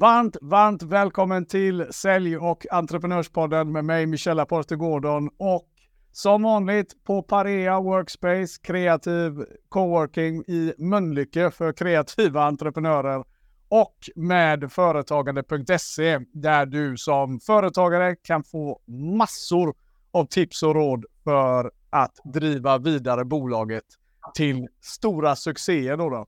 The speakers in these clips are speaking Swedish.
Varmt, varmt välkommen till Sälj och entreprenörspodden med mig Michella Porter Gordon och som vanligt på Parea Workspace kreativ coworking i Mölnlycke för kreativa entreprenörer och med företagande.se där du som företagare kan få massor av tips och råd för att driva vidare bolaget till stora succéer. Då, då.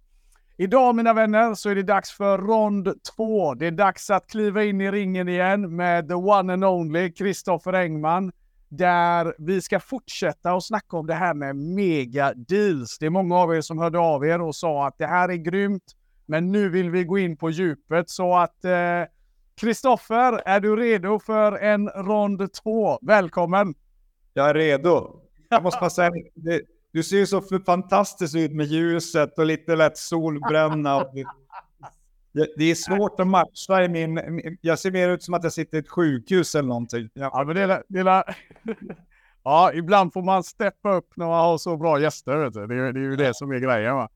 Idag mina vänner så är det dags för rond två. Det är dags att kliva in i ringen igen med the one and only Kristoffer Engman. Där vi ska fortsätta att snacka om det här med mega deals. Det är många av er som hörde av er och sa att det här är grymt. Men nu vill vi gå in på djupet så att Kristoffer, eh, är du redo för en rond två? Välkommen! Jag är redo. Jag måste bara säga, det, du ser ju så fantastiskt ut med ljuset och lite lätt solbränna. Det är svårt att matcha i min... Jag ser mer ut som att jag sitter i ett sjukhus eller någonting. Ja, ja men det är, det är, ja, ibland får man steppa upp när man har så bra gäster. Vet du. Det, är, det är ju det som är grejen. Va?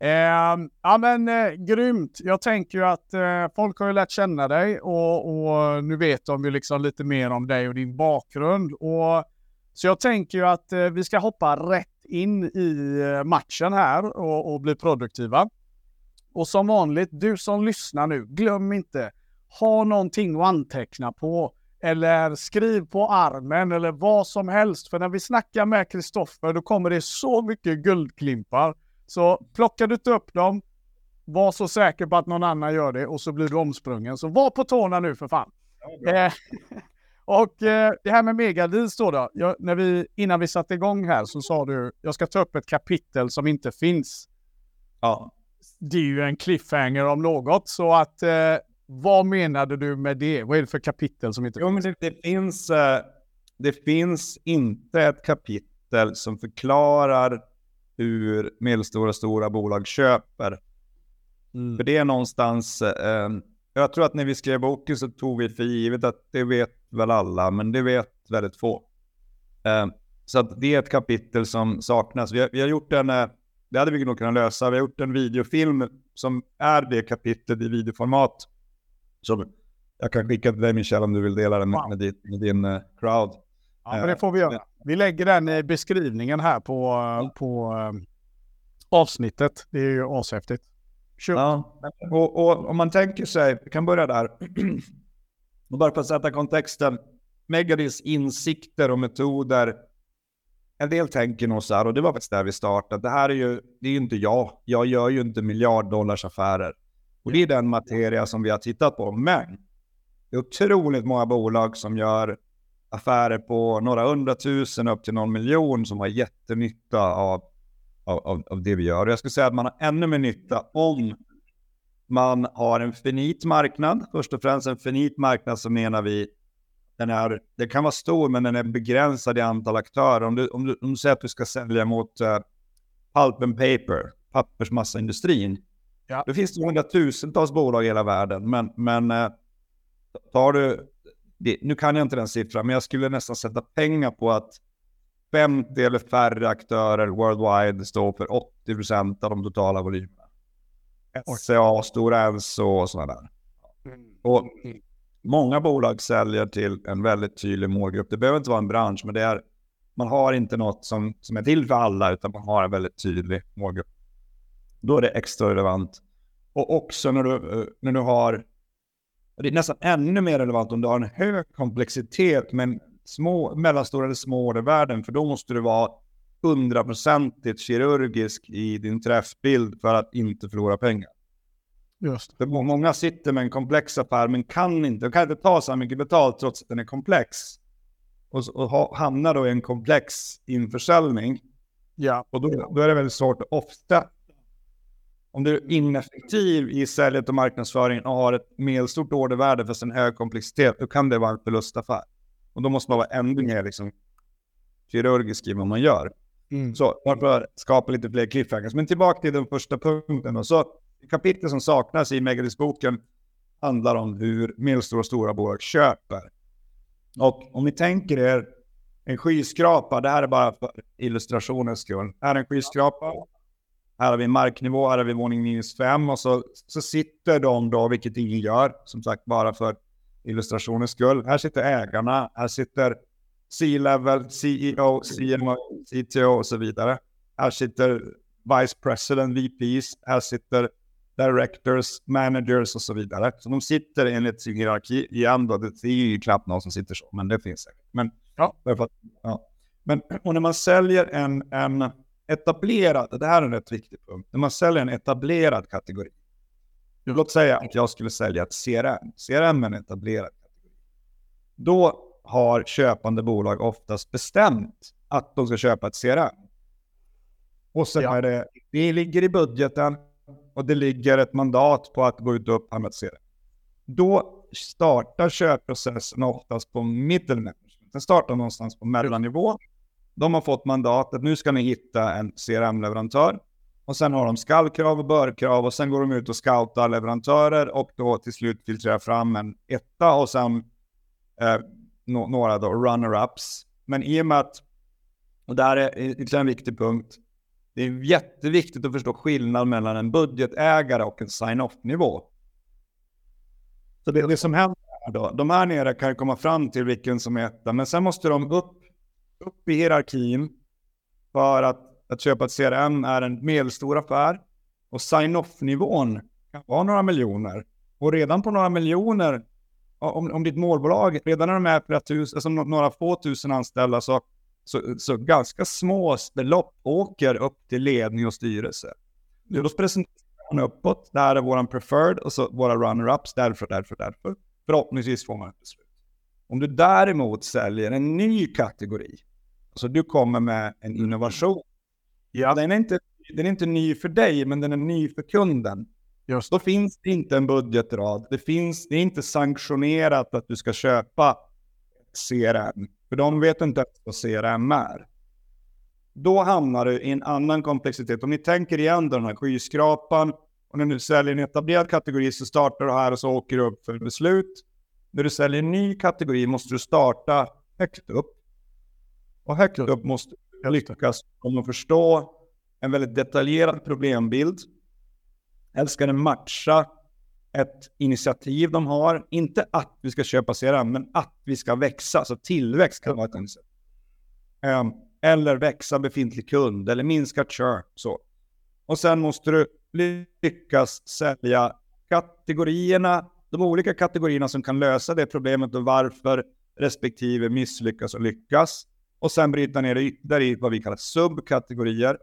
Eh, ja men eh, grymt. Jag tänker ju att eh, folk har ju lärt känna dig och, och nu vet de ju liksom lite mer om dig och din bakgrund. Och, så jag tänker ju att eh, vi ska hoppa rätt in i eh, matchen här och, och bli produktiva. Och som vanligt, du som lyssnar nu, glöm inte, ha någonting att anteckna på eller skriv på armen eller vad som helst. För när vi snackar med Kristoffer då kommer det så mycket guldklimpar. Så plockar du inte upp dem, var så säker på att någon annan gör det och så blir du omsprungen. Så var på tårna nu för fan. Ja, Och eh, det här med megadeals då, då jag, när vi, innan vi satte igång här så sa du, jag ska ta upp ett kapitel som inte finns. Ja. Det är ju en cliffhanger om något, så att eh, vad menade du med det? Vad är det för kapitel som inte jo, finns? Men det, det finns? Eh, det finns inte ett kapitel som förklarar hur medelstora och stora bolag köper. Mm. För det är någonstans, eh, jag tror att när vi skrev boken så tog vi för givet att det vet väl alla, men det vet väldigt få. Eh, så det är ett kapitel som saknas. Vi har, vi har gjort en, eh, det hade vi nog kunnat lösa, vi har gjort en videofilm som är det kapitlet i videoformat. Som jag kan skicka till dig Michel om du vill dela den med, med din, med din uh, crowd. Ja, men det får vi göra. Vi lägger den i beskrivningen här på, på um, avsnittet. Det är ju ashäftigt. Ja, och, och om man tänker sig, vi kan börja där. och bara för att sätta kontexten. Megadis insikter och metoder. En del tänker nog så här, och det var faktiskt där vi startade. Det här är ju, det är ju inte jag. Jag gör ju inte miljarddollars affärer. Och det är den materia som vi har tittat på. Men det är otroligt många bolag som gör affärer på några hundratusen upp till någon miljon som har jättenytta av av, av, det vi gör. Jag skulle säga att man har ännu mer nytta om man har en finit marknad. Först och främst en finit marknad så menar vi den är, det kan vara stor men den är begränsad i antal aktörer. Om du, om du, om du säger att du ska sälja mot uh, pulp and paper, pappersmassaindustrin. Ja. Då finns det hundratusentals bolag i hela världen. Men, men uh, tar du, det, nu kan jag inte den siffran, men jag skulle nästan sätta pengar på att 50 eller färre aktörer worldwide står för 80 procent av de totala volymerna. SCA, Stora Enso och sådana där. Mm. Och många bolag säljer till en väldigt tydlig målgrupp. Det behöver inte vara en bransch, men det är, man har inte något som, som är till för alla, utan man har en väldigt tydlig målgrupp. Då är det extra relevant. Och också när du, eh, när du har, det är nästan ännu mer relevant om du har en hög komplexitet, men små, mellanstora eller små ordervärden, för då måste du vara hundraprocentigt kirurgisk i din träffbild för att inte förlora pengar. Just. För många sitter med en komplex affär men kan inte, kan inte ta så mycket betalt trots att den är komplex. Och, och ha, hamnar då i en komplex införsäljning. Ja. Och då, då är det väldigt svårt att ofta. Om du är ineffektiv i säljet och marknadsföringen och har ett medelstort ordervärde för sin hög komplexitet, då kan det vara en förlustaffär. Och då måste man vara ännu mer liksom, kirurgisk i vad man gör. Mm. Så varför skapa lite fler cliffhangers. Men tillbaka till den första punkten. Då. Så kapitlet som saknas i Megadis-boken handlar om hur medelstora och stora bolag köper. Och om ni tänker er en skyskrapa, det här är bara för illustrationens skull. Här är en skyskrapa. här har vi marknivå, här har vi våning minus fem och så, så sitter de då, vilket ingen gör, som sagt bara för illustrationens skull. Här sitter ägarna, här sitter C-level, CEO, CMO, CTO och så vidare. Här sitter Vice President, VPs, här sitter Directors, Managers och så vidare. Så de sitter enligt sin hierarki igen då. Det är ju knappt någon som sitter så, men det finns säkert. Men, ja. Därför, ja. men och när man säljer en, en etablerad, det här är en rätt viktig punkt, när man säljer en etablerad kategori. Låt säga att jag skulle sälja ett CRM. CRM är en etablerad kategori. Då har köpande bolag oftast bestämt att de ska köpa ett CRM. Och sen ja. är det, det ligger i budgeten och det ligger ett mandat på att gå ut och upphandla ett CRM. Då startar köpprocessen oftast på middle management. Den startar någonstans på mellannivå. De har fått mandatet, nu ska ni hitta en CRM-leverantör. Och sen har de skallkrav och börkrav och sen går de ut och scoutar leverantörer och då till slut filtrerar fram en etta och sen eh, no några då runner-ups. Men i och med att, och det här är ytterligare en viktig punkt, det är jätteviktigt att förstå skillnad mellan en budgetägare och en sign-off-nivå. Så det, det som händer här då, de här nere kan ju komma fram till vilken som är etta, men sen måste de upp, upp i hierarkin för att, att köpa ett CRM är en medelstor affär och sign-off-nivån kan vara några miljoner. Och redan på några miljoner om, om ditt målbolag, redan när de är flera tusen, alltså några få tusen anställda, så, så, så ganska små belopp åker upp till ledning och styrelse. Då presenterar man uppåt, det här är våran preferred och så våra runner-ups, därför, därför, därför. Förhoppningsvis får man ett beslut. Om du däremot säljer en ny kategori, alltså du kommer med en innovation, ja. den, är inte, den är inte ny för dig, men den är ny för kunden. Just. Då finns det inte en budgetrad. Det, finns, det är inte sanktionerat att du ska köpa CRM. För de vet inte vad CRM är. Då hamnar du i en annan komplexitet. Om ni tänker igen den här skyskrapan. Och när du säljer en etablerad kategori så startar du här och så åker du upp för beslut. När du säljer en ny kategori måste du starta högt upp. Och högt upp måste du lyckas om att förstå en väldigt detaljerad problembild Helst ska den matcha ett initiativ de har. Inte att vi ska köpa CRM, men att vi ska växa. Så tillväxt kan vara ett initiativ. Um, eller växa befintlig kund eller minska churn. Så. Och sen måste du lyckas sälja kategorierna, de olika kategorierna som kan lösa det problemet och varför respektive misslyckas och lyckas. Och sen bryta ner det ytterligare i vad vi kallar subkategorier.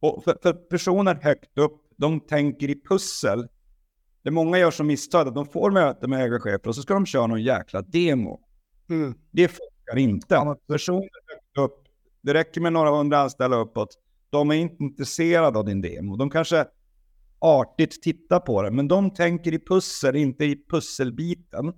Och för, för personer högt upp de tänker i pussel. Det många gör som misstag att de får möte med ägarchefer och så ska de köra någon jäkla demo. Mm. Det funkar inte. Personer upp, det räcker med några hundra anställda uppåt. De är inte intresserade av din demo. De kanske artigt tittar på det, men de tänker i pussel, inte i pusselbiten.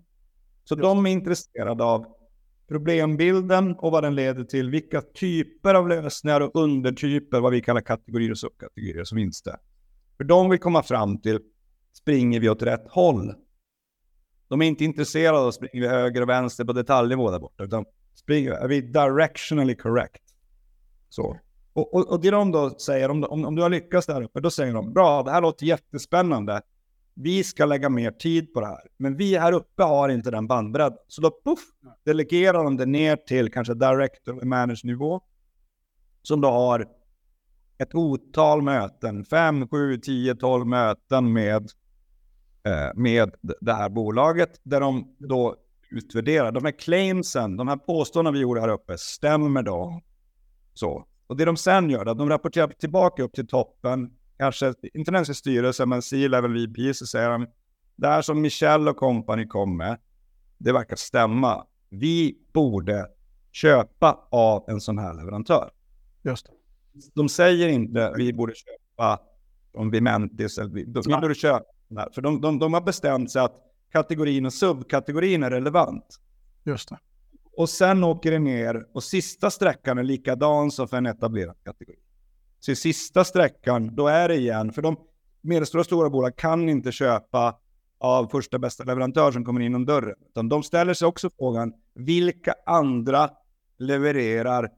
Så Just. de är intresserade av problembilden och vad den leder till, vilka typer av lösningar och undertyper, vad vi kallar kategorier och subkategorier som finns det. För de vill komma fram till, springer vi åt rätt håll? De är inte intresserade av att springa höger och vänster på detaljnivå där borta, utan springer, är vi directionally correct? Så. Och, och, och det de då säger, om, om, om du har lyckats där uppe, då säger de, bra, det här låter jättespännande. Vi ska lägga mer tid på det här. Men vi här uppe har inte den bandbredden. Så då puff, delegerar de det ner till kanske director manager nivå. Som då har ett otal möten, fem, sju, tio, tolv möten med, eh, med det här bolaget där de då utvärderar. De här claimsen, de här påståendena vi gjorde här uppe, stämmer då? Så. Och det de sen gör, att de rapporterar tillbaka upp till toppen, kanske inte ens i styrelsen, men C-level VP, så säger de, det här som Michel och company kom med, det verkar stämma. Vi borde köpa av en sån här leverantör. Just det de säger inte att vi borde köpa Vimentis, eller vi, vi borde köpa För de, de, de har bestämt sig att kategorin och subkategorin är relevant. Just det. Och sen åker det ner och sista sträckan är likadan som för en etablerad kategori. Så i sista sträckan, då är det igen, för de medelstora stora bolag kan inte köpa av första bästa leverantör som kommer in om dörren. Utan de ställer sig också frågan, vilka andra levererar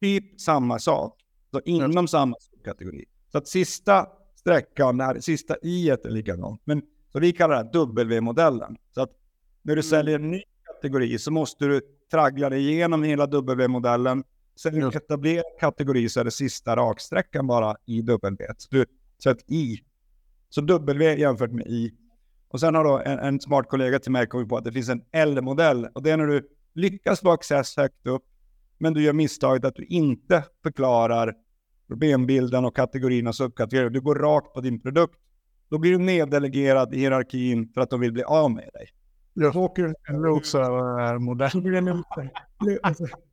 typ samma sak? Så inom samma kategori. Så att sista sträckan, det sista i är likadant. Men så vi kallar det W-modellen. Så att när du mm. säljer en ny kategori så måste du traggla dig igenom hela W-modellen. Sen när du etablerar kategori så är det sista raksträckan bara i W. Så, du, så I. Så W jämfört med I. Och sen har då en, en smart kollega till mig kommit på att det finns en L-modell. Och det är när du lyckas få access högt upp, men du gör misstaget att du inte förklarar problembilden och kategorierna subkategorier. Du går rakt på din produkt. Då blir du neddelegerad i hierarkin för att de vill bli av med dig. Jag åker en loser-modell.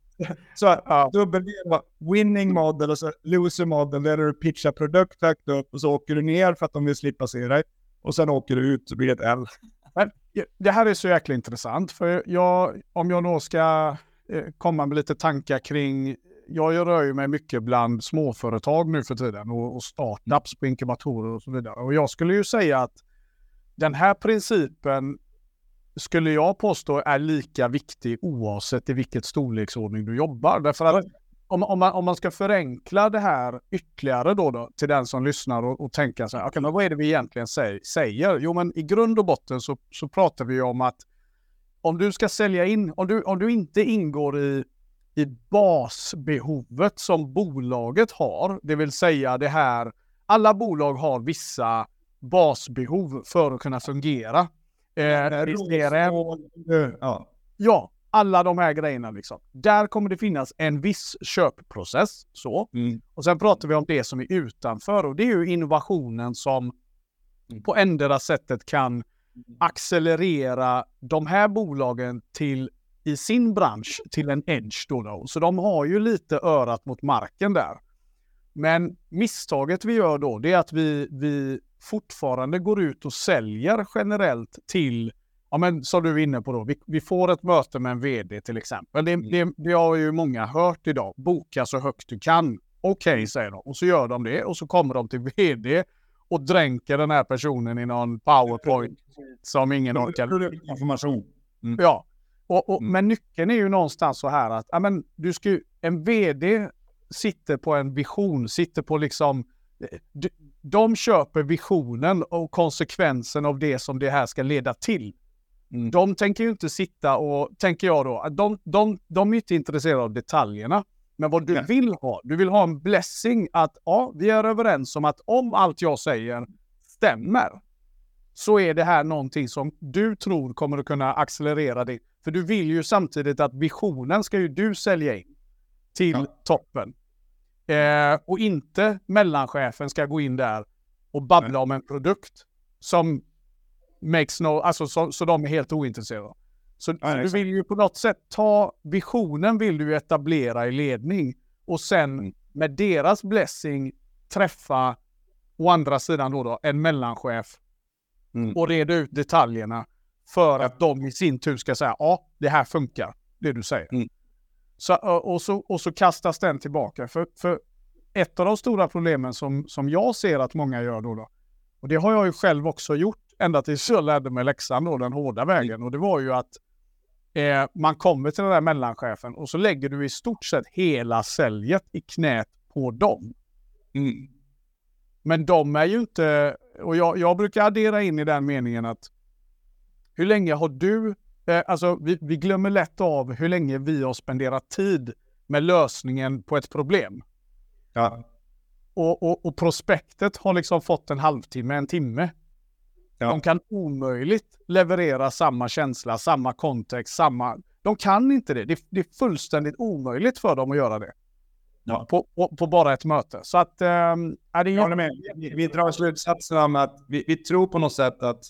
Så ja. dubbel winning model och så loser model, där du pitchar produkt högt upp och så åker du ner för att de vill slippa se dig. Och sen åker du ut så blir det ett L. Men det här är så jäkla intressant, för jag, om jag då ska eh, komma med lite tankar kring jag rör ju mig mycket bland småföretag nu för tiden och, och startups på inkubatorer och så vidare. Och jag skulle ju säga att den här principen skulle jag påstå är lika viktig oavsett i vilket storleksordning du jobbar. Därför att om, om, man, om man ska förenkla det här ytterligare då, då till den som lyssnar och, och tänker så här, okay, men vad är det vi egentligen säger? säger? Jo, men i grund och botten så, så pratar vi om att om du ska sälja in, om du, om du inte ingår i, i basbehovet som bolaget har, det vill säga det här, alla bolag har vissa basbehov för att kunna fungera. Eh, ja. ja, alla de här grejerna liksom. Där kommer det finnas en viss köpprocess. Så. Mm. Och sen pratar vi om det som är utanför och det är ju innovationen som mm. på ändra sättet kan accelerera de här bolagen till i sin bransch till en edge då, då. Så de har ju lite örat mot marken där. Men misstaget vi gör då, det är att vi, vi fortfarande går ut och säljer generellt till ja, men som du är inne på då, vi, vi får ett möte med en vd till exempel. Det, mm. det, det har ju många hört idag. Boka så högt du kan. Okej, okay, säger de. Och så gör de det och så kommer de till vd och dränker den här personen i någon powerpoint som ingen orkar. Information. Mm. Ja, och, och, mm. men nyckeln är ju någonstans så här att ja, men du ska, en vd sitter på en vision, sitter på liksom de, de köper visionen och konsekvensen av det som det här ska leda till. Mm. De tänker ju inte sitta och, tänker jag då, de, de, de är inte intresserade av detaljerna. Men vad du Nej. vill ha, du vill ha en blessing att ja, vi är överens om att om allt jag säger stämmer, så är det här någonting som du tror kommer att kunna accelerera det. För du vill ju samtidigt att visionen ska ju du sälja in till ja. toppen. Eh, och inte mellanchefen ska gå in där och babbla Nej. om en produkt som makes no, alltså så, så de är helt ointresserade. Så, ja, så du vill ju på något sätt ta visionen vill du etablera i ledning och sen mm. med deras blessing träffa å andra sidan då, då en mellanchef mm. och reda ut detaljerna för att de i sin tur ska säga ja, det här funkar, det du säger. Mm. Så, och, så, och så kastas den tillbaka. För, för ett av de stora problemen som, som jag ser att många gör då, då, och det har jag ju själv också gjort, ända tills jag lärde mig läxan då, den hårda vägen. Och det var ju att eh, man kommer till den där mellanchefen och så lägger du i stort sett hela säljet i knät på dem. Mm. Men de är ju inte, och jag, jag, brukar addera in i den meningen att hur länge har du, alltså vi, vi glömmer lätt av hur länge vi har spenderat tid med lösningen på ett problem. Ja. Och, och, och prospektet har liksom fått en halvtimme, en timme. Ja. De kan omöjligt leverera samma känsla, samma kontext, samma... De kan inte det. Det, det är fullständigt omöjligt för dem att göra det. Ja. På, på, på, bara ett möte. Så att... Ähm, är det jag med. Vi, vi drar slutsatsen om att vi, vi, tror på något sätt att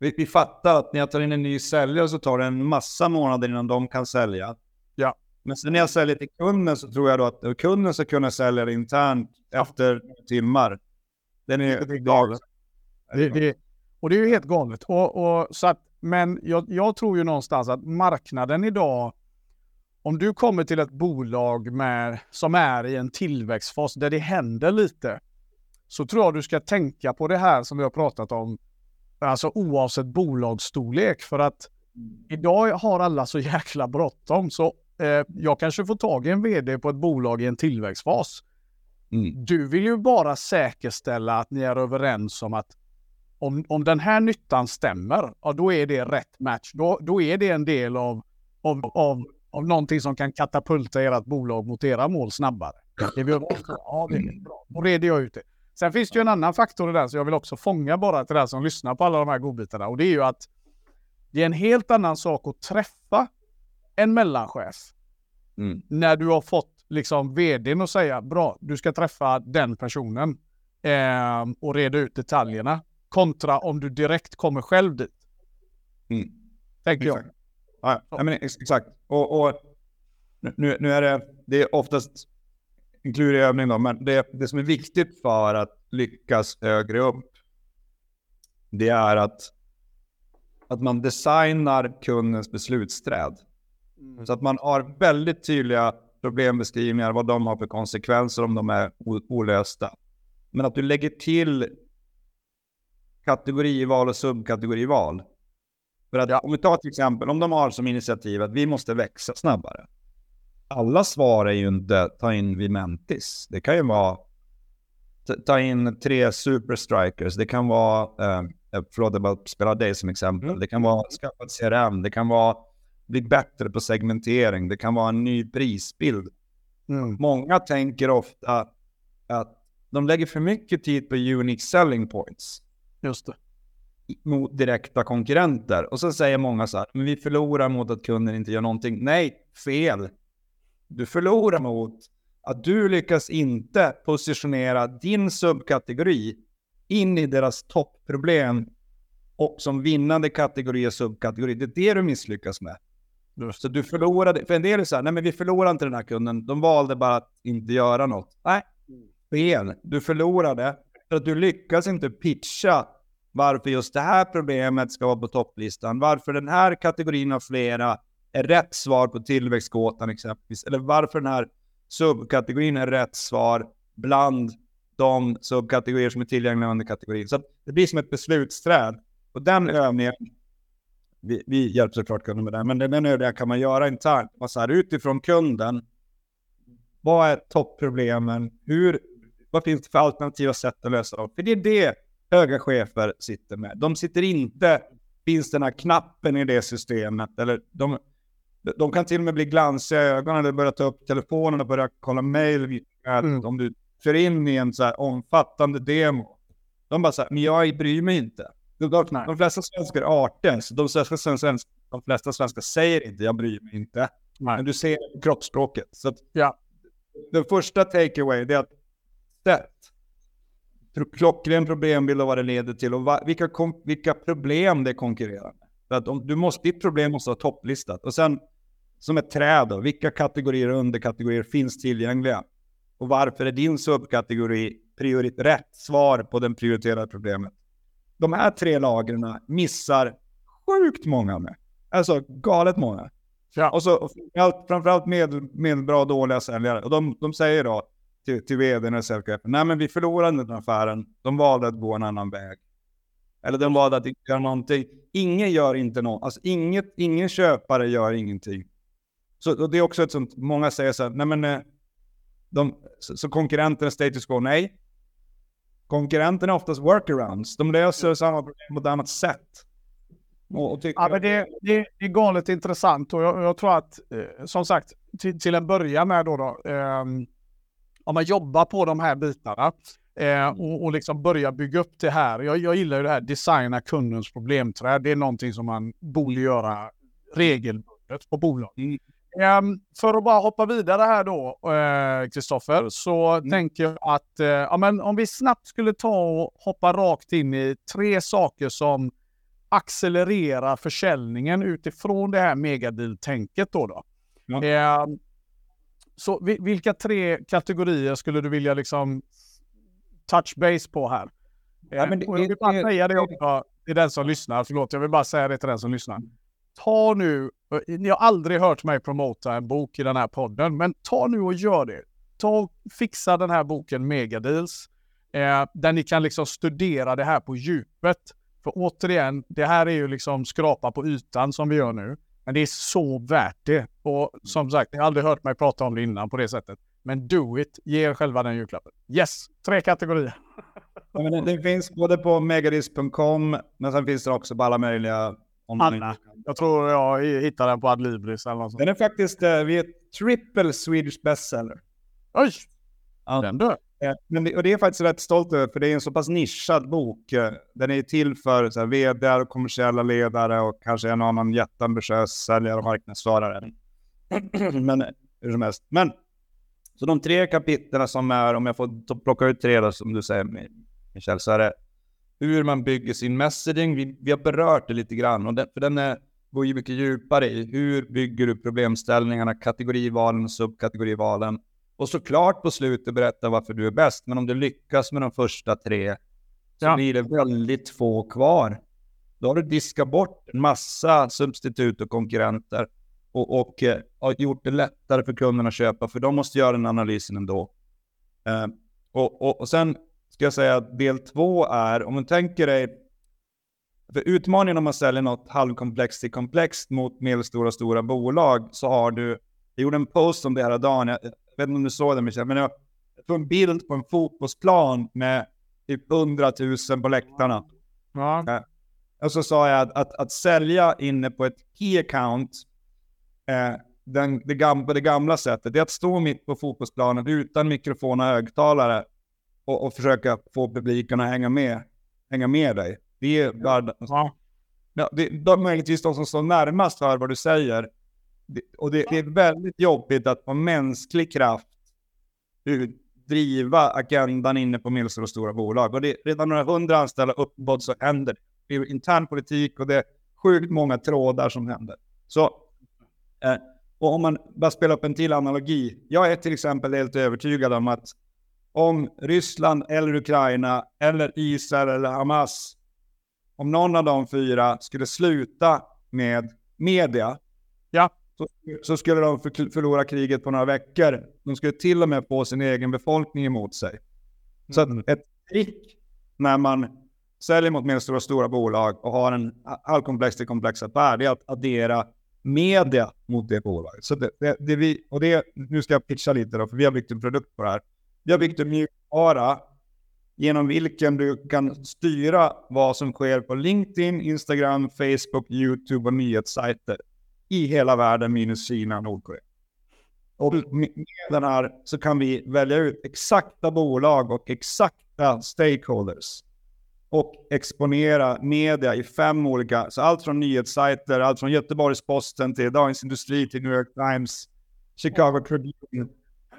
vi, vi fattar att när jag tar in en ny säljare så tar det en massa månader innan de kan sälja. Ja. Men sen när jag säljer till kunden så tror jag då att kunden ska kunna sälja det internt efter timmar. Den är, det är galet. Det, det, och det är ju helt galet. Och, och, så att, men jag, jag tror ju någonstans att marknaden idag, om du kommer till ett bolag med, som är i en tillväxtfas där det händer lite, så tror jag du ska tänka på det här som vi har pratat om, alltså oavsett bolagsstorlek. För att idag har alla så jäkla bråttom, så eh, jag kanske får tag i en vd på ett bolag i en tillväxtfas. Mm. Du vill ju bara säkerställa att ni är överens om att om, om den här nyttan stämmer, ja, då är det rätt match. Då, då är det en del av, av, av, av någonting som kan katapulta ert bolag mot era mål snabbare. Det vi ja, det är bra. Då reder jag ut det. Sen finns det ju en annan faktor i den, så jag vill också fånga bara till den som lyssnar på alla de här godbitarna. Och det är ju att det är en helt annan sak att träffa en mellanchef. Mm. När du har fått liksom vdn att säga bra, du ska träffa den personen eh, och reda ut detaljerna. Kontra om du direkt kommer själv dit. Mm. Tänker jag. Ja, ja, men exakt. Och, och nu, nu, är det, det är oftast en klurig övning då, men det, det som är viktigt för att lyckas högre upp, det är att, att man designar kundens beslutsträd. Mm. Så att man har väldigt tydliga problembeskrivningar, vad de har för konsekvenser om de är olösta. Men att du lägger till kategorival och subkategorival. För att ja. om vi tar till exempel, om de har som initiativ att vi måste växa snabbare. Alla svar är ju inte ta in Vimentis. Det kan ju vara ta in tre superstrikers. Det kan vara, eh, förlåt jag bara spelar dig som exempel. Mm. Det kan vara skaffa ett CRM. Det kan vara bli bättre på segmentering. Det kan vara en ny prisbild. Mm. Många tänker ofta att de lägger för mycket tid på unique selling points. Just det. Mot direkta konkurrenter. Och så säger många så här, men vi förlorar mot att kunden inte gör någonting. Nej, fel. Du förlorar mot att du lyckas inte positionera din subkategori in i deras toppproblem och som vinnande kategori och subkategori. Det är det du misslyckas med. Så du förlorade, för en del är så här, nej men vi förlorade inte den här kunden, de valde bara att inte göra något. Nej, fel. Du förlorade för att du lyckas inte pitcha varför just det här problemet ska vara på topplistan, varför den här kategorin av flera är rätt svar på tillväxtgåtan exempelvis, eller varför den här subkategorin är rätt svar bland de subkategorier som är tillgängliga under kategorin. Så det blir som ett beslutsträd. Och den övningen vi, vi hjälper såklart kunden med det, men den övningen kan man göra internt. Man så här, utifrån kunden, vad är toppproblemen? Hur, vad finns det för alternativa sätt att lösa dem? För det är det höga chefer sitter med. De sitter inte, finns den här knappen i det systemet? Eller de, de kan till och med bli glansiga i ögonen eller börja ta upp telefonen och börja kolla mail. Mm. Om du för in i en så här omfattande demo. De bara så här, men jag bryr mig inte. De, de, de flesta svenskar är artiga, så de, svenska, de flesta svenskar säger inte jag bryr mig inte. Nej. Men du ser kroppsspråket. Så att, ja. Den första takeaway är att sätt klockren problembild av vad det leder till och va, vilka, vilka problem det konkurrerar. För att om, du måste, ditt problem måste vara topplistat. Och sen som ett träd då, vilka kategorier och underkategorier finns tillgängliga? Och varför är din subkategori priorit rätt svar på den prioriterade problemet? de här tre lagren missar sjukt många med. Alltså galet många. Ja. Och så framförallt med, med bra och dåliga säljare. Och de, de säger då till, till vdn och säljchefen, nej men vi förlorade den affären. De valde att gå en annan väg. Eller de valde att inte göra någonting. Ingen gör inte något. Alltså inget, ingen köpare gör ingenting. Så det är också ett sånt, många säger så här, nej men eh, de, så, så konkurrenterna status quo, nej. Konkurrenterna är oftast workarounds. De löser samma problem på ett annat sätt. Och, ja, men det, det, det, är galet intressant och jag, jag tror att, eh, som sagt, till, till en början med då, då eh, om man jobbar på de här bitarna eh, och, och liksom börja bygga upp det här. Jag, jag gillar ju det här designa kundens problemträd. Det är någonting som man borde göra regelbundet på bolag. Mm. Um, för att bara hoppa vidare här då, eh, Kristoffer, uh, så mm. tänker jag att uh, ja, men om vi snabbt skulle ta och hoppa rakt in i tre saker som accelererar försäljningen utifrån det här megadeal-tänket då. då. Ja. Så vilka tre kategorier skulle du vilja liksom touch base på här? Ja, men det, jag vill bara säga det också till den som lyssnar. Förlåt, jag vill bara säga det till den som lyssnar ta nu, ni har aldrig hört mig promota en bok i den här podden, men ta nu och gör det. Ta och fixa den här boken Megadeals, eh, där ni kan liksom studera det här på djupet. För återigen, det här är ju liksom skrapa på ytan som vi gör nu. Men det är så värt det. Och som sagt, ni har aldrig hört mig prata om det innan på det sättet. Men do it, ge er själva den julklappen. Yes, tre kategorier. Ja, men det, det finns både på megadisc.com, men sen finns det också på alla möjliga Anna. Jag tror jag hittade den på Adlibris eller något sånt. Den är faktiskt, eh, vi är triple Swedish bestseller. Oj! Ja. Den du. Eh, Men det, och det är jag faktiskt rätt stolt över, för det är en så pass nischad bok. Eh, Den är till för så här, vd och kommersiella ledare och kanske en och annan jätteambitiös säljare och marknadsförare. Men hur som helst. Men, så de tre kapitlen som är, om jag får plocka ut tre då, som du säger Michel, så är det hur man bygger sin messaging. Vi, vi har berört det lite grann, och den, för den är, går ju mycket djupare i hur bygger du problemställningarna, kategorivalen subkategorivalen. Och såklart på slutet berätta varför du är bäst. Men om du lyckas med de första tre så Ja. blir det väldigt få kvar. Då har du diskat bort en massa substitut och konkurrenter och, och eh, har gjort det lättare för kunderna att köpa, för de måste göra den analysen ändå. Eh, och, och, och sen ska jag säga att del två är, om man tänker dig, för utmaningen om man säljer något halvkomplext till komplext mot medelstora och stora bolag så har du, jag gjorde en post om det här dagen, jag, jag vet inte om du såg den Michel, men jag tog en bild på en fotbollsplan med typ 100 000 på läktarna. Ja. Och så sa jag att, att, att sälja inne på ett key account, eh, den, det, gam, på det gamla sättet, det är att stå mitt på fotbollsplanen utan mikrofon och högtalare och, och försöka få publiken att hänga med, hänga med dig. Det är bara, Ja. ja, det, de, möjligtvis de som står närmast för vad du säger. Det, och det, det är väldigt jobbigt att på mänsklig kraft driva agendan inne på medelstora och stora bolag. Och det, redan några hundra anställda uppåt så händer det. Det är intern politik och det är sjukt många trådar som händer. Så, eh, och om man bara spelar upp en till analogi. Jag är till exempel helt övertygad om att om Ryssland eller Ukraina eller Israel eller Hamas, om någon av de fyra skulle sluta med media, Ja. så, så skulle de för, förlora kriget på några veckor. De skulle till och med få sin egen befolkning emot sig. Så Mm. ett trick när man säljer mot medelstora och stora bolag och har en halvkomplex till komplex affär, det är att addera media mot det bolaget. Så det, det, det vi, och det, nu ska jag pitcha lite då, för vi har byggt en produkt på det här. Vi har byggt en mjukvara genom vilken du kan styra vad som sker på LinkedIn, Instagram, Facebook, YouTube och nyhetssajter i hela världen minus Kina och Nordkorea. Och med med den här så kan vi välja ut exakta bolag och exakta stakeholders och exponera media i fem olika, så allt från nyhetssajter, allt från Göteborgs-Posten till Dagens Industri till New York Times, Chicago Tribune,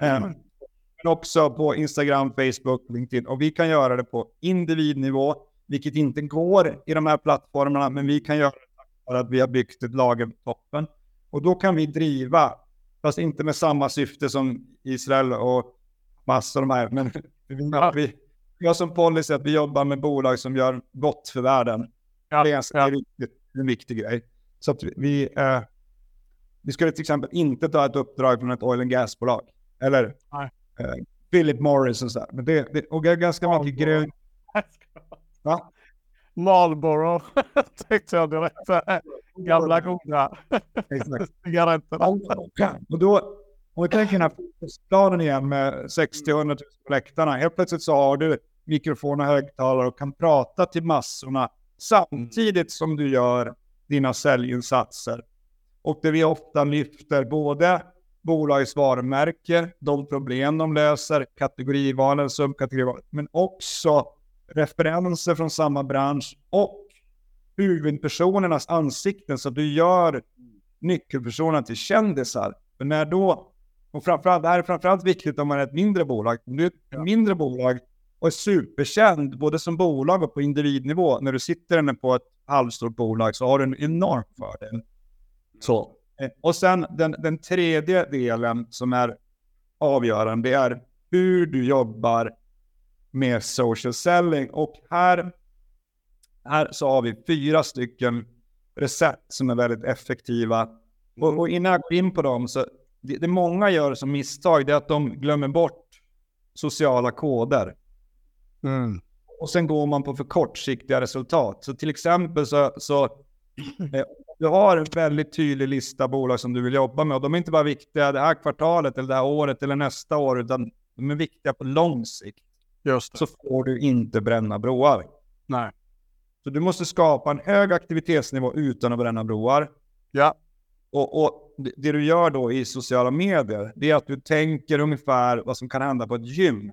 eh, men också på Instagram, Facebook, LinkedIn. Och vi kan göra det på individnivå, vilket inte går i de här plattformarna, men vi kan göra det vare att vi har byggt ett lager på toppen. Och då kan vi driva, fast inte med samma syfte som Israel och massor av de här, men vi, vi, har som policy att vi jobbar med bolag som gör gott för världen. Ja, Det är, ganska ja. viktigt, en viktig grej. Så att vi, eh, vi skulle till exempel inte ta ett uppdrag från ett oil and gas-bolag. Eller eh, Philip Morris och sådär. Men det, det, och ganska mycket grön... Va? Marlboro tänkte jag direkt. äh, Gamla goda cigaretterna. Och då, om vi tänker den här fotbollsplanen igen med 60-100 000 på läktarna. Helt plötsligt så har du mikrofon och högtalare och kan prata till massorna samtidigt som du gör dina säljinsatser. Och det vi ofta lyfter både bolagets varumärke, de problem de löser, kategorivalen, subkategorivalen, men också referenser från samma bransch och huvudpersonernas ansikten så att du gör nyckelpersonerna till kändisar. För när då, och framförallt, det här är framförallt viktigt om man är ett mindre bolag. Om du är ett mindre bolag och är superkänd både som bolag och på individnivå, när du sitter inne på ett halvstort bolag så har du en enorm fördel. Så. Eh, Och sen den, den tredje delen som är avgörande, det är hur du jobbar med social selling. Och här, här så har vi fyra stycken recept som är väldigt effektiva. Och, och innan jag går in på dem, så det, det många gör som misstag, det är att de glömmer bort sociala koder. Mm. Och sen går man på för kortsiktiga resultat. Så till exempel så, så Eh, Du har en väldigt tydlig lista bolag som du vill jobba med och de är inte bara viktiga det här kvartalet eller det här året eller nästa år utan de är viktiga på lång sikt. Just det. Så får du inte bränna broar. Nej. Så du måste skapa en hög aktivitetsnivå utan att bränna broar. Ja. Och, och det- du gör då i sociala medier, det är att du tänker ungefär vad som kan hända på ett gym.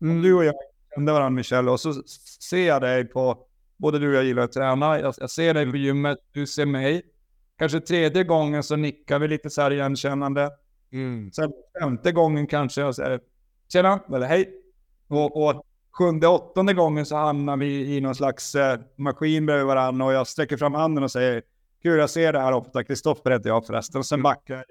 Om du och jag kände varandra Michelle och så ser jag dig på, både du och jag gillar att träna, jag, jag ser dig på gymmet, du ser mig. Kanske tredje gången så nickar vi lite så här igenkännande. Mm. Sen femte gången kanske jag säger tjena eller hej. Och, och sjunde, åttonde gången så hamnar vi i någon slags eh, maskin bredvid varandra och jag sträcker fram handen och säger kul jag ser det här ofta, Kristoffer heter jag förresten. Och sen backar jag.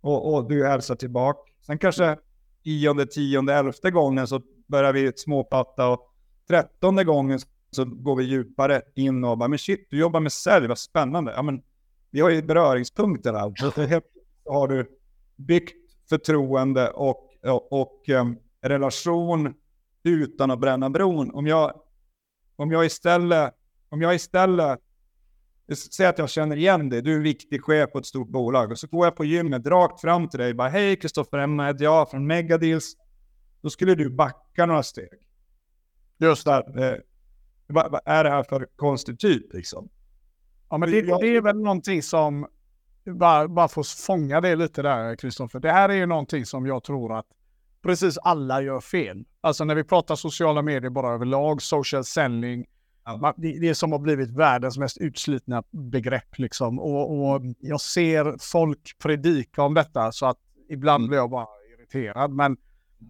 Och, och du hälsar tillbaka. Sen kanske tionde, tionde, elfte gången så börjar vi småpatta och trettonde gången så går vi djupare in och bara men shit, du jobbar med sälj, vad spännande. Ja men vi har ju beröringspunkter här. Så helt har du byggt förtroende och, och, och um, relation utan att bränna bron. Om jag, om jag istället, om jag istället, säg att jag känner igen dig, du är en viktig chef på ett stort bolag och så går jag på gymmet rakt fram till dig och bara hej Kristoffer Emma heter jag från Megadeals. Då skulle du backa några steg. Just det. Där, eh, vad, är det här för konstig typ liksom? Ja, men det, det är väl någonting som, bara, bara för att fånga det lite där Kristoffer. Det här är ju någonting som jag tror att precis alla gör fel. Alltså när vi pratar sociala medier bara överlag, social selling. Ja. Det, det är som har blivit världens mest utslitna begrepp liksom. Och, och jag ser folk predika om detta så att ibland Mm. blir jag bara irriterad. Men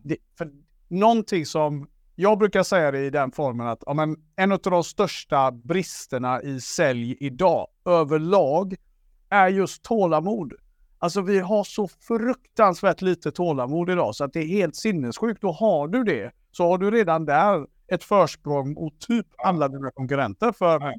det, för någonting som jag brukar säga det i den formen att ja, men en av de största bristerna i sälj idag överlag är just tålamod. Alltså vi har så fruktansvärt lite tålamod idag så att det är helt sinnessjukt. Då har du det så har du redan där ett försprång mot typ alla dina konkurrenter. För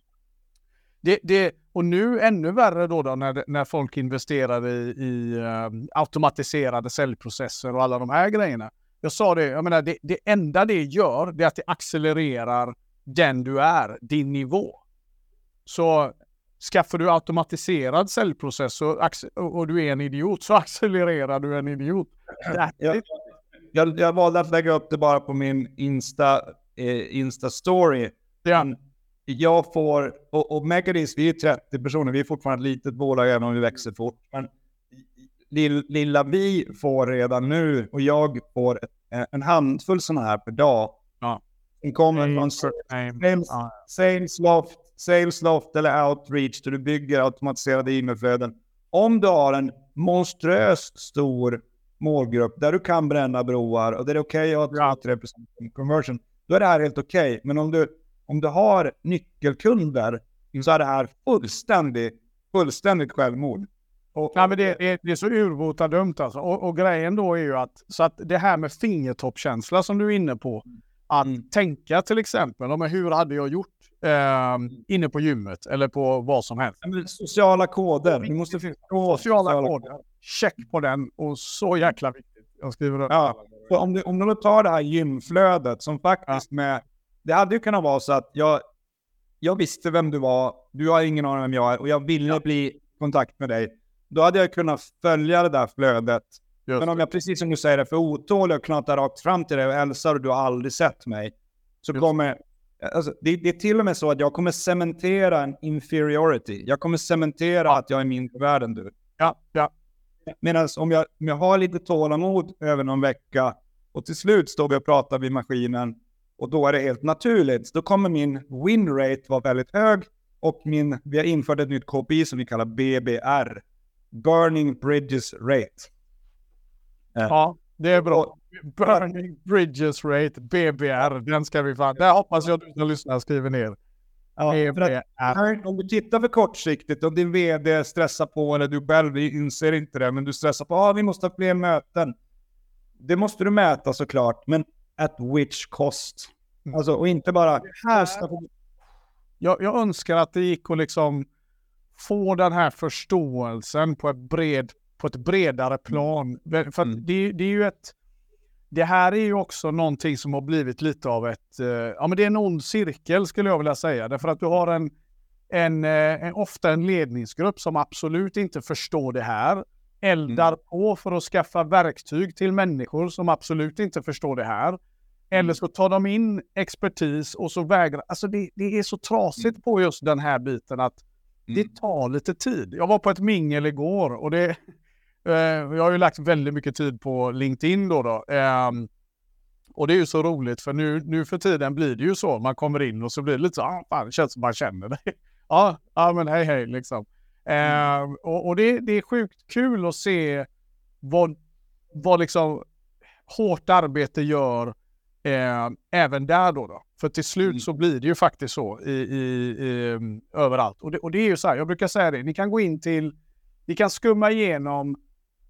det, det, och nu ännu värre då, då när, när folk investerar i, i eh, automatiserade säljprocesser och alla de här grejerna. Jag sa det, jag menar det, det enda det gör det är att det accelererar den du är, din nivå. Så skaffar du automatiserad acce- och och du är en idiot så accelererar du en idiot. Jag, jag, jag valde att lägga upp det bara på min Insta, eh, Insta-story. Ja. Jag får, och, och Megadis, vi är 30 personer, vi är fortfarande ett litet bolag även om vi växer fort. Men lilla vi får redan nu, och jag får ett, en handfull sådana här per dag. Ja. Den kommer från. Sales, Ja. Salesloft eller Outreach där du bygger automatiserade e-mailflöden. Om du har en monströst stor målgrupp där du kan bränna broar och där det är okej att ha 2-3% conversion, då är det här helt okej. Men om du, om du har nyckelkunder så är det här fullständigt, fullständigt självmord. Och, Nej, men det, det, det är så urbota dumt alltså. Och, och grejen då är ju att, så att det här med fingertoppkänsla som du är inne på, att Mm. tänka till exempel, ja, men hur hade jag gjort eh, inne på gymmet eller på vad som helst. Ja, sociala koder. Vi måste förstå Sociala koder, check på den och så jäkla viktigt. Jag skriver upp. Ja, om du, om du tar det här gymflödet som faktiskt med... Det hade ju kunnat vara så att jag, jag visste vem du var, du har ingen aning vem jag är och jag ville bli i kontakt med dig. Då hade jag kunnat följa det där flödet. Just Men om jag precis som du säger är för otålig och knatar rakt fram till dig och hälsar och du har aldrig sett mig. Så Just. kommer... Alltså, det, det är till och med så att jag kommer cementera en inferiority. Jag kommer cementera att jag är mindre värd än du. Ja, ja. Medan om jag, om jag har lite tålamod över någon vecka och till slut står vi och pratar vid maskinen och då är det helt naturligt. Då kommer min win rate vara väldigt hög och min, vi har infört ett nytt KPI som vi kallar BBR. Burning Bridges Rate. ja, det är bra. Burning Bridges Rate, BBR, den ska vi fan... Det hoppas jag att du som lyssnar skriver ner. Ja, för att, om du tittar för kortsiktigt och din vd stressar på eller du själv inser inte det, men du stressar på att ah, vi måste ha fler möten. Det måste du mäta såklart, men at which cost? Mm. Alltså, och inte bara här jag, jag önskar att det gick att liksom få den här förståelsen på ett, bred, på ett bredare plan. För Mm. det, det är ju ett... Det här är ju också någonting som har blivit lite av ett... eh, ja men det är en ond cirkel skulle jag vilja säga. Därför att du har en... en, en, ofta en ledningsgrupp som absolut inte förstår det här. Eldar mm. på för att skaffa verktyg till människor som absolut inte förstår det här. Eller mm. så tar de in expertis och så vägrar. Alltså det, det är så trasigt mm. på just den här biten att mm. det tar lite tid. Jag var på ett mingel igår och det, eh, jag har ju lagt väldigt mycket tid på LinkedIn då. då. Eh, och det är ju så roligt för nu, nu för tiden blir det ju så. Man kommer in och så blir det lite så, ah, fan, det känns som man känner dig. ja, ja, men hej hej liksom. Eh, och, och det, det är sjukt kul att se vad, vad liksom hårt arbete gör Eh, även där då, då. För till slut mm. så blir det ju faktiskt så i, i, i mm, överallt. Och det, och det, är ju så här, jag brukar säga det, ni kan gå in till, ni kan skumma igenom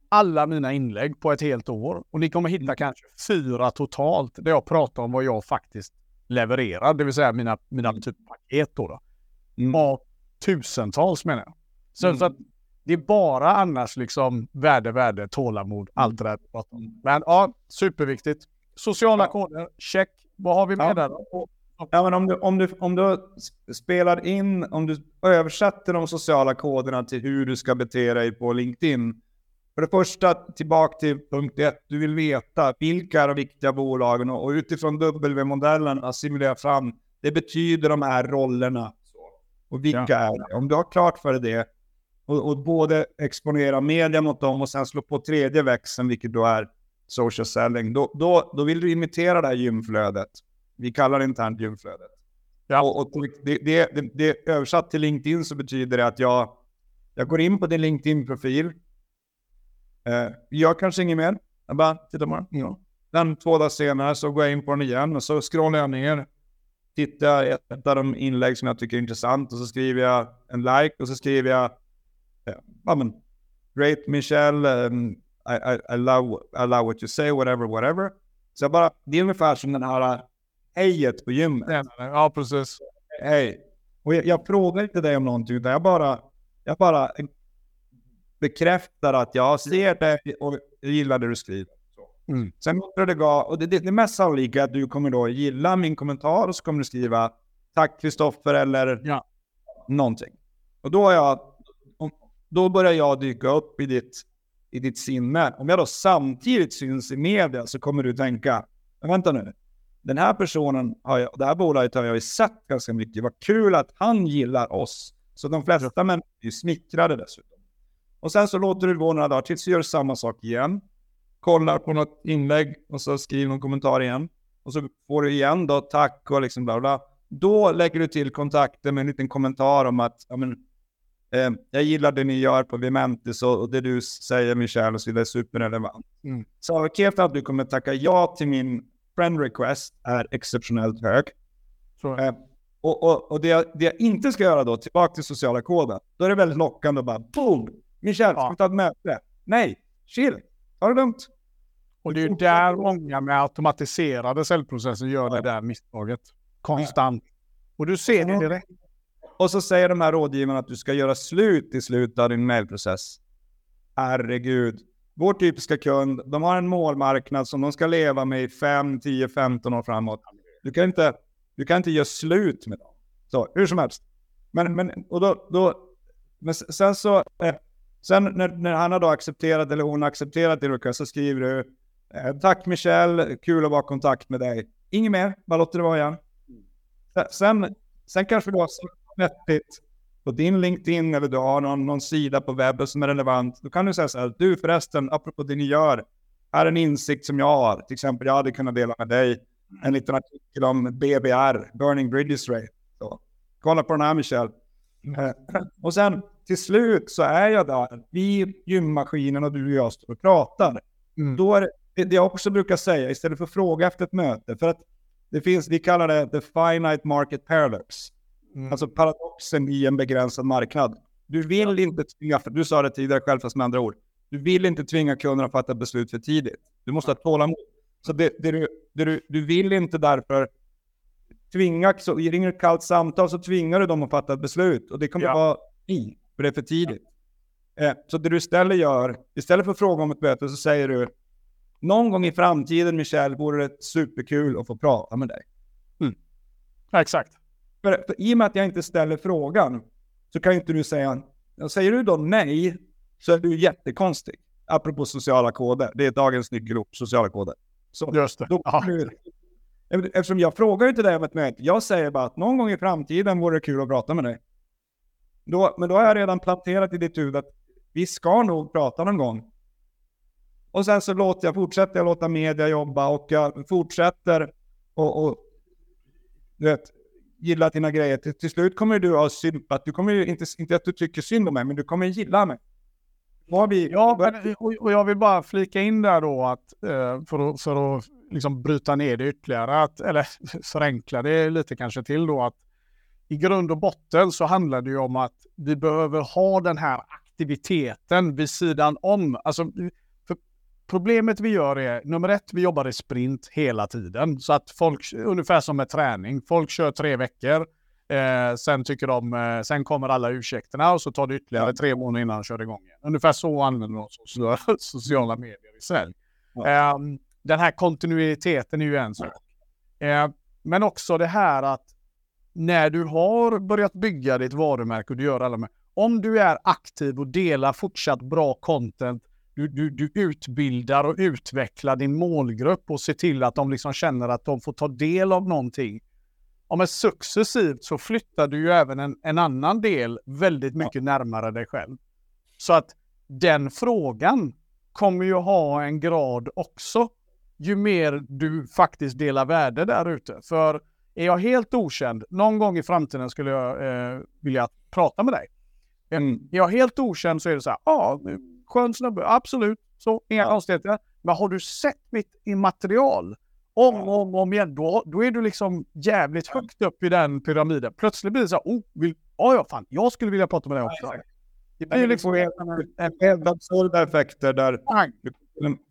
alla mina inlägg på ett helt år och ni kommer hitta mm. kanske fyra totalt där jag pratar om vad jag faktiskt levererar, det vill säga mina, mina typ paket då. då. Mm. Av tusentals menar jag. Så, mm. så att det är bara annars liksom värde, värde, tålamod, allt det där. Men ja, superviktigt. Sociala ja. koder, check. Vad har vi med ja. där? Ja, men om du, om, du, om du spelar in, om du översätter de sociala koderna till hur du ska bete dig på LinkedIn. För det första, tillbaka till punkt ett. Du vill veta vilka är de viktiga bolagen och utifrån W-modellen assimilera fram. Det betyder de här rollerna. Och vilka ja. är det? Om du har klart för dig det och, och både exponera media mot dem och sen slå på tredje växeln, vilket då är social selling, då, då, då vill du imitera det här gymflödet. Vi kallar det internt gymflödet. Ja. Och, och det, det, det, det, översatt till LinkedIn så betyder det att jag, jag går in på din LinkedIn-profil. Eh, jag kanske inget mer. Jag bara, titta bara. Ja. Den två dagar senare så går jag in på den igen och så scrollar jag ner. Tittar ett, av de inlägg som jag tycker är intressant och så skriver jag en like och så skriver jag, ja men, Great Michelle, um, i, I, I, love, I love what you say, whatever, whatever. Så jag bara, det är ungefär som den här hejet på gymmet. Ja, precis. Hej. Och jag, jag frågar inte dig om någonting, utan jag bara, jag bara bekräftar att jag ser det och gillar det du skriver. Mm. Sen det gå, och det, det, det mest sannolika är att du kommer då gilla min kommentar och så kommer du skriva tack Kristoffer eller ja. någonting. Och då, har jag, då börjar jag dyka upp i ditt i ditt sinne. Om jag då samtidigt syns i media så kommer du tänka, men vänta nu, den här personen, har jag, det här bolaget har jag ju sett ganska mycket, vad kul att han gillar oss. Så de flesta människor är ju smickrade dessutom. Och sen så låter du gå några dagar tills du gör samma sak igen. Kollar på något inlägg och så skriver någon kommentar igen. Och så får du igen då tack och liksom bla bla. Då lägger du till kontakten med en liten kommentar om att ja, men, Eh, jag gillar det ni gör på Vimentis och, det du säger Michel och så vidare är superrelevant. Mm. Sannolikheten att du kommer tacka ja till min friend request är exceptionellt hög. Eh, och, och, och det, jag, det, jag, inte ska göra då, tillbaka till sociala koden, då är det väldigt lockande att bara boom! Michel, ska vi ta ett möte? Nej, chill, ta det lugnt. Och det är ju där många med automatiserade cellprocesser gör det där misstaget. Konstant. Och du ser det direkt. Och så säger de här rådgivarna att du ska göra slut i slutet av din mailprocess. Herregud. Vår typiska kund, de har en målmarknad som de ska leva med i 5, 10, 15 år framåt. Du kan inte, du kan inte göra slut med dem. Så, hur som helst. Men, men, och då, då, men sen så, eh, sen när, när han har då accepterat, eller hon har accepterat din request, så skriver du eh, Tack Michelle, kul att vara i kontakt med dig. Inget mer, bara låter det vara igen. Sen, sen kanske du har vettigt på din LinkedIn eller du har någon, någon sida på webben som är relevant, då kan du säga så här, du förresten, apropå det ni gör, här är en insikt som jag har. Till exempel, jag hade kunnat dela med dig en liten artikel om BBR, Burning Bridges Rate. Så, kolla på den här Michel. Mm. och sen till slut så är jag där vid gymmaskinen och du och jag står och pratar. Mm. Då är det, det jag också brukar säga, istället för att fråga efter ett möte, för att det finns, vi kallar det the finite market paradox. Mm. Alltså paradoxen i en begränsad marknad. Du vill inte tvinga, för du sa det tidigare själv fast med andra ord. Du vill inte tvinga kunderna att fatta beslut för tidigt. Du måste ha tålamod. Så det, det, du, det du, du vill inte därför tvinga, så ringer ett kallt samtal så tvingar du dem att fatta ett beslut och det kommer ja. vara i, för det är för tidigt. Ja. Eh, så det du istället gör, istället för att fråga om ett möte så säger du någon gång i framtiden Michel vore det superkul att få prata med dig. Mm. Ja, exakt. För, för i och med att jag inte ställer frågan så kan inte du säga, säger du då nej, så är du jättekonstig. Apropå sociala koder, det är dagens nyckelord, sociala koder. Så, Just det. Då, du, eftersom jag frågar inte dig om ett möte, jag säger bara att någon gång i framtiden vore det kul att prata med dig. Då, men då har jag redan planterat i ditt huvud att vi ska nog prata någon gång. Och sen så låter jag, fortsätter jag låta media jobba och jag fortsätter och, och du vet, gilla dina grejer. Till, till slut kommer du ha sympat, Du kommer ju inte, inte att du tycker synd om mig, men du kommer gilla mig. Vad vi, ja, men, och jag vill bara flika in där då att eh, för att, för att liksom bryta ner det ytterligare, att, eller förenkla det lite kanske till då, att i grund och botten så handlar det ju om att vi behöver ha den här aktiviteten vid sidan om. Alltså, problemet vi gör är, nummer ett, vi jobbar i sprint hela tiden. Så att folk, ungefär som med träning, folk kör tre veckor. Eh, sen tycker de, eh, sen kommer alla ursäkterna och så tar det ytterligare tre månader innan de kör igång igen. Ungefär så använder de sociala medier i. Ja. Eh, den här kontinuiteten är ju en sak. Eh, men också det här att när du har börjat bygga ditt varumärke och du gör alla med, om du är aktiv och delar fortsatt bra content, du, du, du utbildar och utvecklar din målgrupp och ser till att de liksom känner att de får ta del av någonting. Ja, men successivt så flyttar du ju även en, en annan del väldigt mycket ja. närmare dig själv. Så att den frågan kommer ju ha en grad också ju mer du faktiskt delar värde där ute. För är jag helt okänd, någon gång i framtiden skulle jag eh, vilja prata med dig. Mm. Är jag helt okänd så är det så här, ja, skön snubbe, absolut, så inga ja. konstigheter. Men har du sett mitt material om och om, om igen, då, då är du liksom jävligt högt upp i den pyramiden. Plötsligt blir det så här, oh, vill, ja, ja, fan, jag skulle vilja prata med dig också. Det blir liksom helt absurda effekter där du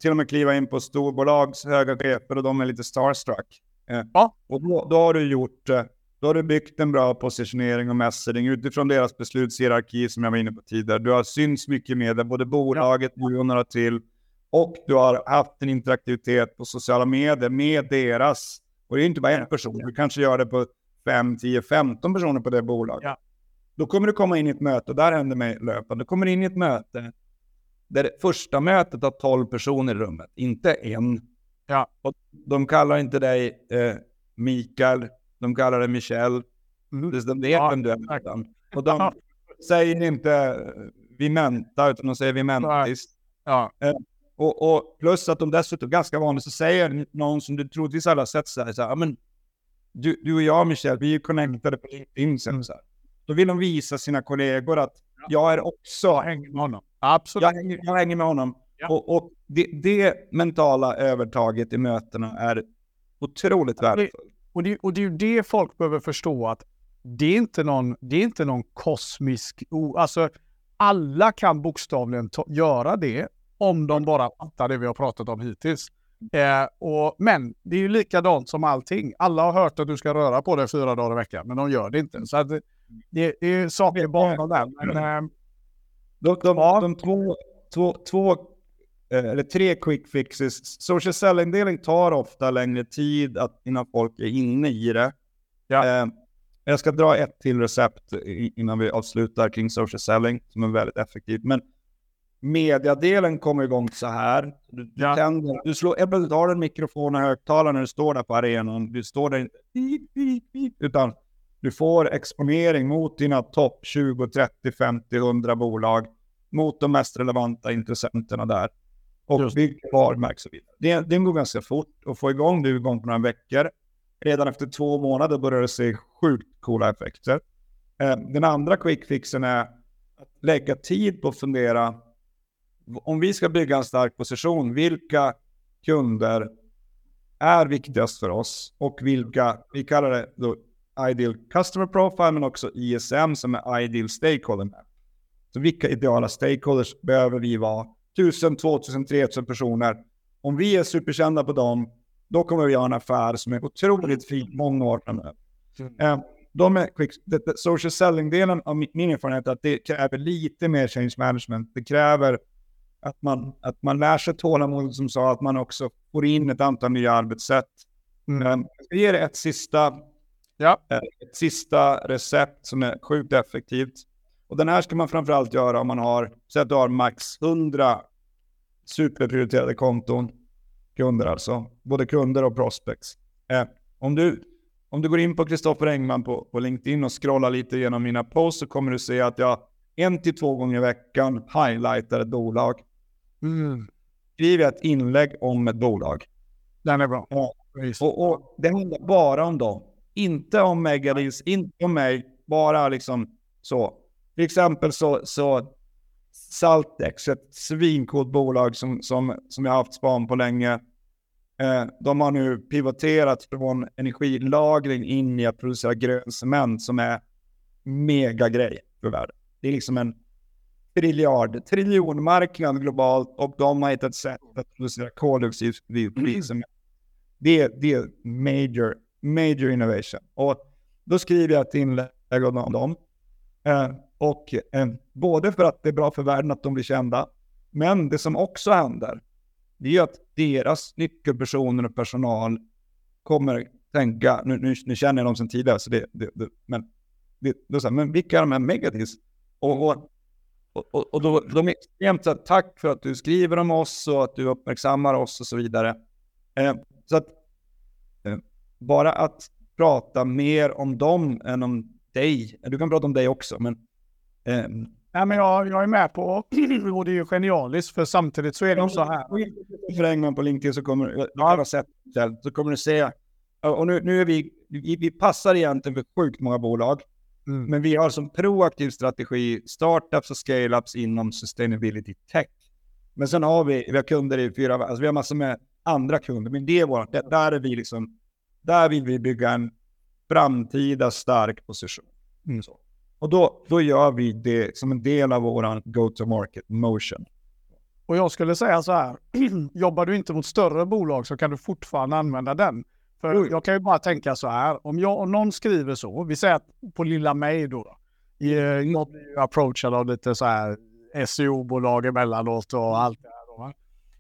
till och med kliva in på storbolags höga chefer och de är lite starstruck. Eh, ja. Och då, då, har du gjort, eh, då har du byggt en bra positionering och messaging utifrån deras beslutshierarki som jag var inne på tidigare. Du har synts mycket med det, både bolaget, du och några till. Och du har haft en interaktivitet på sociala medier med deras. Och det är inte bara en person, du kanske gör det på 5, 10, 15 personer på det bolaget. Ja. Då kommer du komma in i ett möte, och där händer mig löpande, du kommer in i ett möte där första mötet har 12 personer i rummet, inte en. Ja. Och de kallar inte dig eh, Mikael, de kallar dig Michel. Mm. De vet ja, vem du är. Och de säger inte eh, Vimenta, utan de säger Vimentis. Ja. Eh, och, och, plus att de dessutom, ganska vanligt, så säger någon som du troligtvis alla sett så här, så här men du, du och jag Michel, vi är connectade på LinkedIn sen. Så här. Då vill de visa sina kollegor att jag är också... Jag hänger med honom. Absolut. Jag hänger, jag hänger med honom. Ja. Och, och det, det, mentala övertaget i mötena är otroligt värdefullt. Och det, och det är ju det folk behöver förstå att det är inte någon, det är inte någon kosmisk... Alltså, alla kan bokstavligen ta, göra det om de bara fattar det vi har pratat om hittills. Eh, och, men det är ju likadant som allting. Alla har hört att du ska röra på dig fyra dagar i veckan, men de gör det inte. Så att det, det, är saker bakom där. Men, eh, de, de, de två, två, två eller tre quick fixes. Social selling-delen tar ofta längre tid att, innan folk är inne i det. Ja. Eh, jag ska dra ett till recept innan vi avslutar kring social selling som är väldigt effektivt. Men mediadelen kommer igång så här. Du, ja. tänder, du slår, jag har en mikrofon och högtalare när du står där på arenan. Du står där utan du får exponering mot dina topp 20, 30, 50, 100 bolag. Mot de mest relevanta intressenterna där. Och bygg varumärke och så vidare. Det, det går ganska fort att få igång. Det är igång på några veckor. Redan efter två månader börjar det se sjukt coola effekter. Eh, den andra quickfixen är att lägga tid på att fundera. Om vi ska bygga en stark position, vilka kunder är viktigast för oss och vilka, vi kallar det då Ideal Customer Profile men också ISM som är Ideal Stakeholder Map. Så vilka ideala stakeholders behöver vi vara? 1000, 2000, 3000 personer. Om vi är superkända på dem, då kommer vi ha en affär som är otroligt fin många år framöver. Mm. Eh, de är quick, the, the social selling-delen av min, min erfarenhet är att det kräver lite mer change management. Det kräver att man, att man lär sig tålamod som sa, att man också får in ett antal nya arbetssätt. Mm. Eh, jag ska ge ett sista Ja. Eh, ett sista recept som är sjukt effektivt. Och den här ska man framförallt göra om man har, så att du har max 100 superprioriterade konton, kunder alltså, både kunder och prospects. Eh, om, du, om du går in på Kristoffer Engman på, på LinkedIn och scrollar lite genom mina posts så kommer du se att jag en till två gånger i veckan highlightar ett bolag. Mm. Skriver ett inlägg om ett bolag. Den är bra. Ja. Och, och, det handlar bara om dem. Inte om Megadis, inte om mig, bara liksom så. Till exempel så, så Saltex, ett svincoolt bolag som, som, som jag har haft span på länge. Eh, de har nu pivoterat från energilagring in i att producera grön cement som är mega grej för världen. Det är liksom en triljard, triljonmarknad globalt och de har hittat ett sätt att producera koldioxid. Det, det är major, major innovation. Och då skriver jag ett inlägg om dem. Eh, och eh, både för att det är bra för världen att de blir kända, men det som också händer, det är att deras nyckelpersoner och personal kommer tänka, nu, nu, nu känner jag dem sedan tidigare, så det, det, det men, det, det så här, men vilka är de här megatis? Och, och, och, och då, de är extremt så här, tack för att du skriver om oss och att du uppmärksammar oss och så vidare. Eh, så att eh, bara att prata mer om dem än om dig, du kan prata om dig också, men Eh, Nej, men jag, jag är med på, och det är ju genialiskt, för samtidigt så är det så här. För Engman på LinkedIn så kommer du, ja. har sett så kommer du se, och nu, nu är vi, vi, passar egentligen för sjukt många bolag, mm. men vi har som proaktiv strategi startups och scale-ups inom sustainability tech. Men sen har vi, vi har kunder i fyra, alltså vi har massor med andra kunder, men det är vårt, där är vi liksom, där vill vi bygga en framtida stark position. Mm. Så. Och då, då gör vi det som en del av vår go-to-market motion. Och jag skulle säga så här, jobbar du inte mot större bolag så kan du fortfarande använda den. För mm. jag kan ju bara tänka så här, om, jag, om någon skriver så, vi säger att på lilla mig då, då jag blir ju approachad av lite så här SEO-bolag emellanåt och allt det här.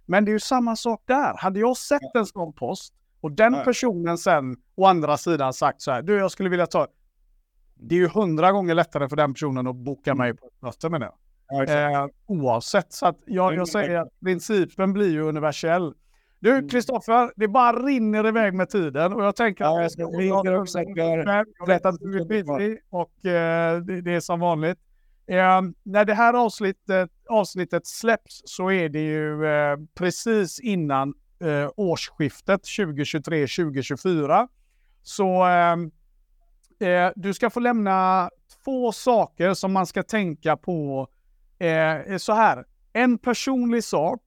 Men det är ju samma sak där. Hade jag sett en sån post och den personen sen å andra sidan sagt så här, du jag skulle vilja ta, det är ju hundra gånger lättare för den personen att boka mm. mig på ett möte med det. Ja, eh, oavsett, så att jag, jag säger att principen blir ju universell. Du mm. Kristoffer, det bara rinner iväg med tiden och jag tänker ja, jag ska ringa upp Jag vet att du är busy och eh, det, det, är som vanligt. Eh, när det här avsnittet, avsnittet släpps så är det ju eh, precis innan eh, årsskiftet 2023-2024. Så eh, Eh, du ska få lämna två saker som man ska tänka på. Eh, så här, en personlig sak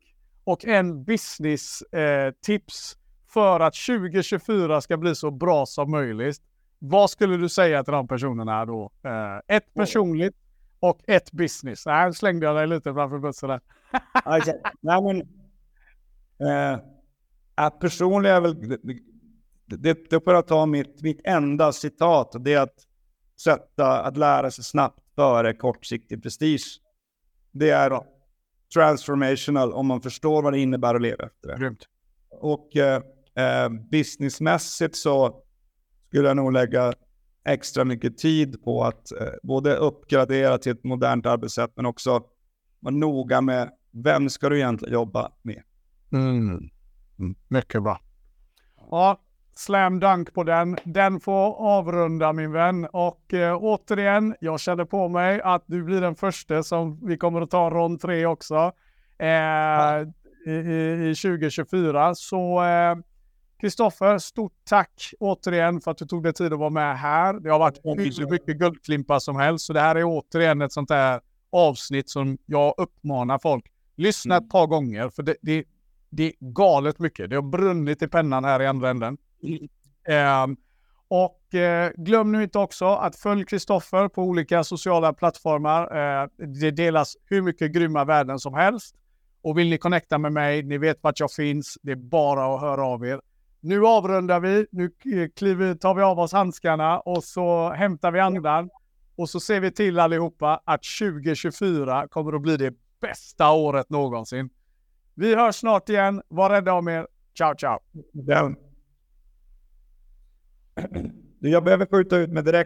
och en business eh, tips för att 2024 ska bli så bra som möjligt. Vad skulle du säga till de personerna då? Eh, ett personligt och ett business. Nej, slängde jag dig lite framför bussen där. alltså, nej, men, eh, personliga är väl det, det får jag ta mitt, mitt enda citat och det är att sätta att lära sig snabbt före kortsiktig prestige. Det är transformational om man förstår vad det innebär att leva efter det. Grymt. Och eh, eh, businessmässigt så skulle jag nog lägga extra mycket tid på att eh, både uppgradera till ett modernt arbetssätt men också vara noga med vem ska du egentligen jobba med. Mm. Mm. Mycket bra. Ja, slam dunk på den. Den får avrunda min vän. Och eh, återigen, jag känner på mig att du blir den första som vi kommer att ta rond tre också. Eh, i, i, i 2024. Så Kristoffer, eh, stort tack återigen för att du tog dig tid att vara med här. Det har varit hur mycket guldklimpar som helst. Så det här är återigen ett sånt här avsnitt som jag uppmanar folk. Lyssna ett mm. par gånger för det, det, det är galet mycket. Det har brunnit i pennan här i andra änden. Ehm, eh, och glöm nu inte också att följ Kristoffer på olika sociala plattformar. Eh, det delas hur mycket grymma värden som helst. Och vill ni connecta med mig, ni vet vart jag finns. Det är bara att höra av er. Nu avrundar vi. Nu eh, kliver, tar vi av oss handskarna och så hämtar vi andan. Och så ser vi till allihopa att 2024 kommer att bli det bästa året någonsin. Vi hörs snart igen. Var rädda om er. Ciao, ciao. Jag behöver skjuta ut mig direkt.